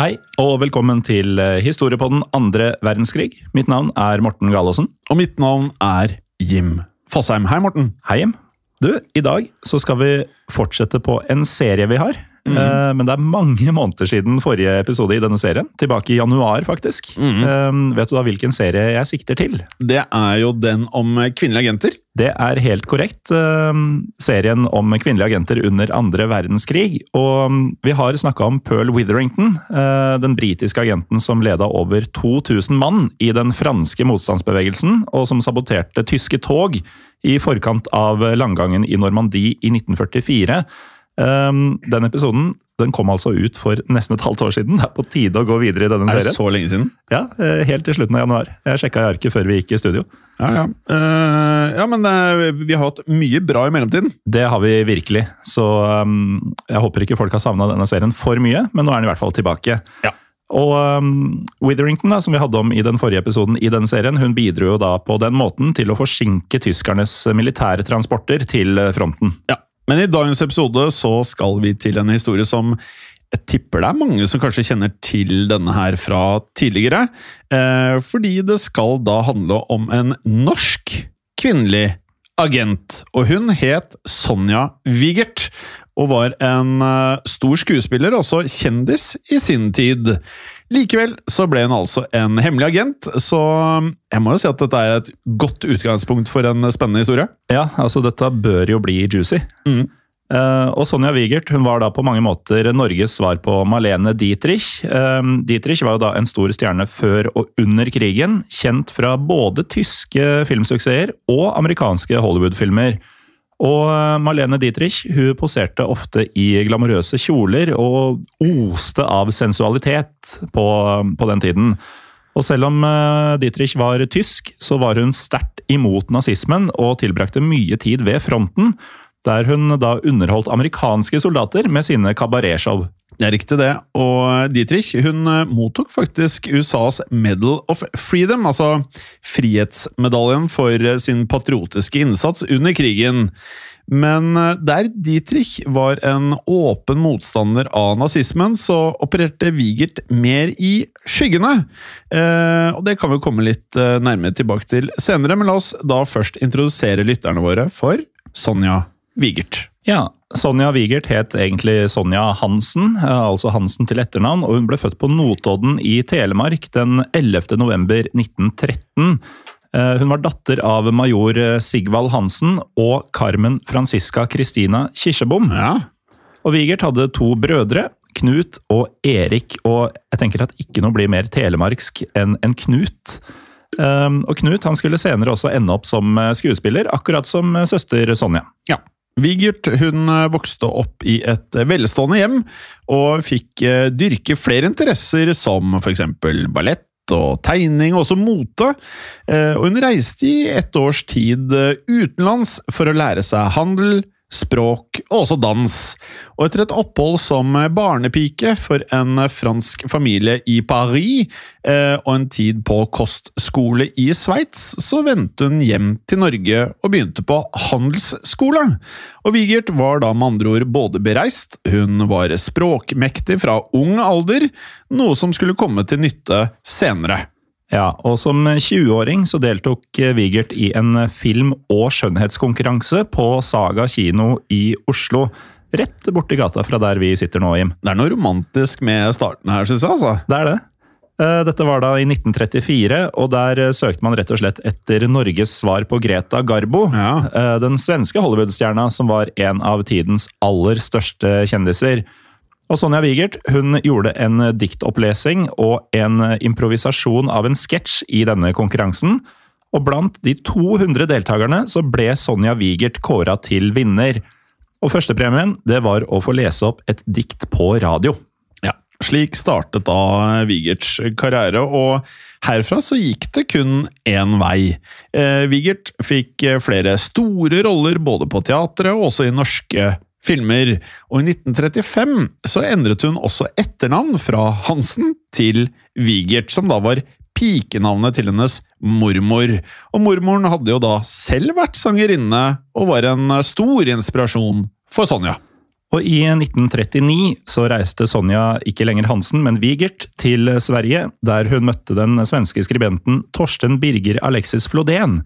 Hei, og velkommen til eh, Historie på den andre verdenskrig. Mitt navn er Morten Galaasen. Og mitt navn er Jim Fosheim. Hei, Morten. Hei, Jim. Du, i dag så skal vi fortsette på en serie vi har. Eh, men det er mange måneder siden forrige episode i denne serien. Tilbake i januar, faktisk. Eh, vet du da hvilken serie jeg sikter til? Det er jo den om kvinnelige agenter. Det er helt korrekt. Uh, Serien om kvinnelige agenter under andre verdenskrig. Og mm, vi har snakka om Pearl Witherington, den britiske agenten som leda over 2000 mann i den franske motstandsbevegelsen, og som saboterte tyske tog i forkant av landgangen i Normandie i 1944. Eh, Den episoden den kom altså ut for nesten et halvt år siden. Det er på tide å gå videre i denne serien. Er det serien. så lenge siden? Ja, eh, Helt til slutten av januar. Jeg sjekka i arket før vi gikk i studio. Ja, ja. Uh, ja, men uh, vi har hatt mye bra i mellomtiden. Det har vi virkelig, så um, jeg håper ikke folk har savna denne serien for mye, men nå er den i hvert fall tilbake. Ja. Og um, Witherington, da, som vi hadde om i den forrige episoden i denne serien, hun bidro jo da på den måten til å forsinke tyskernes militære transporter til fronten. Ja. Men i dagens episode så skal vi til en historie som jeg tipper det er mange som kanskje kjenner til denne her fra tidligere. Eh, fordi det skal da handle om en norsk kvinnelig agent. Og hun het Sonja Wigert. Og var en eh, stor skuespiller, også kjendis i sin tid. Likevel så ble hun altså en hemmelig agent, så jeg må jo si at dette er et godt utgangspunkt for en spennende historie. Ja, altså dette bør jo bli juicy. Mm. Uh, og Sonja Wigert hun var da på mange måter Norges svar på Malene Dietrich. Uh, Dietrich var jo da en stor stjerne før og under krigen, kjent fra både tyske filmsuksesser og amerikanske Hollywood-filmer. Og Marlene Dietrich hun poserte ofte i glamorøse kjoler og oste av sensualitet på, på den tiden. Og selv om eh, Dietrich var tysk, så var hun sterkt imot nazismen og tilbrakte mye tid ved fronten, der hun da underholdt amerikanske soldater med sine kabaretshow. Det er riktig det, og Dietrich hun eh, mottok faktisk USAs Medal of Freedom, altså frihetsmedaljen for eh, sin patriotiske innsats under krigen. Men eh, der Dietrich var en åpen motstander av nazismen, så opererte Wigert mer i skyggene. Eh, og Det kan vi komme litt nærmere tilbake til senere, men la oss da først introdusere lytterne våre for Sonja Wigert. Ja, Sonja Wigert het egentlig Sonja Hansen, eh, altså Hansen til etternavn, og hun ble født på Notodden i Telemark den 11. november 1913. Eh, Hun var datter av major eh, Sigvald Hansen og Carmen Franziska Christina Kirsebom. Ja, Og Wigert hadde to brødre, Knut og Erik, og jeg tenker at ikke noe blir mer telemarksk enn en Knut. Og Knut han skulle senere også ende opp som skuespiller, akkurat som søster Sonja. Ja. Wigert hun eh, vokste opp i et eh, velstående hjem, og fikk eh, dyrke flere interesser som eksempel ballett og tegning, og også mote. Og hun reiste i et års tid utenlands for å lære seg handel, språk og også dans. Og etter et opphold som barnepike for en fransk familie i Paris eh, og en tid på kostskole i Sveits, så vendte hun hjem til Norge og begynte på handelsskole. Og Vigert var da med andre ord både bereist, hun var språkmektig fra ung alder, noe som skulle komme til nytte senere. Ja, og som 20-åring så deltok Vigert Wigert i en film- og skjønnhetskonkurranse på Saga kino i Oslo. Rett borti gata fra der vi sitter nå, Jim. Det er noe romantisk med starten her, syns jeg. altså. Det er det. Eh, Dette var da i 1934, og der eh, søkte man rett og slett etter Norges svar på Greta Garbo. Ja. eh, Den svenske Hollywood-stjerna som var en av tidens aller største kjendiser. Og Sonja Wigert hun gjorde en diktopplesing og en improvisasjon av en sketsj i denne konkurransen. Og blant de 200 deltakerne så ble Sonja Wigert kåra til vinner. Og førstepremien det var å få lese opp et dikt på radio. Ja. Slik startet da Wigerts karriere, og herfra så gikk det kun én vei. Eh, Wigert fikk flere store roller både på teatret og også i norske filmer, og i 1935 så endret hun også etternavn fra Hansen til Wigert, som da var pikenavnet til hennes mormor. Og mormoren hadde jo da selv vært sangerinne, og var en stor inspirasjon for Sonja. Og i 1939 så reiste Sonja ikke lenger Hansen, men Wigert til Sverige, der hun møtte den svenske skribenten Torsten Birger Alexis Flodén.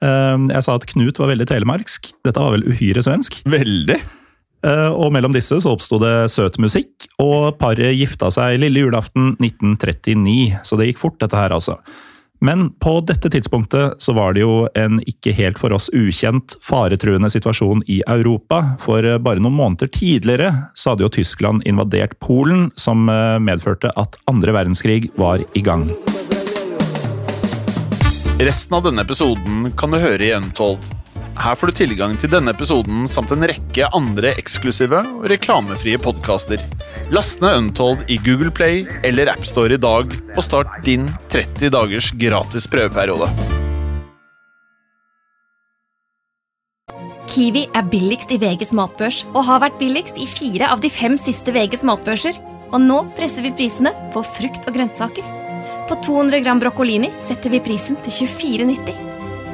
Eh, Jeg sa at Knut var veldig telemarksk. Dette var vel uhyre svensk? Veldig. Eh, Og mellom disse så oppsto det søt musikk, og paret gifta seg lille julaften 1939. Så det gikk fort, dette her, altså. Men på dette tidspunktet så var det jo en ikke helt for oss ukjent faretruende situasjon i Europa. For bare noen måneder tidligere så hadde jo Tyskland invadert Polen, som eh, medførte at andre verdenskrig var i gang. Resten av denne episoden kan du høre i Untold. Her får du tilgang til denne episoden samt en rekke andre eksklusive og reklamefrie podkaster. Last ned Untold i Google Play eller AppStore i dag, og start din 30 dagers gratis prøveperiode. Kiwi er billigst i VGs matbørs og har vært billigst i fire av de fem siste VGs matbørser. Og nå presser vi prisene på frukt og grønnsaker. På 200 gram broccolini setter vi prisen til 24,90.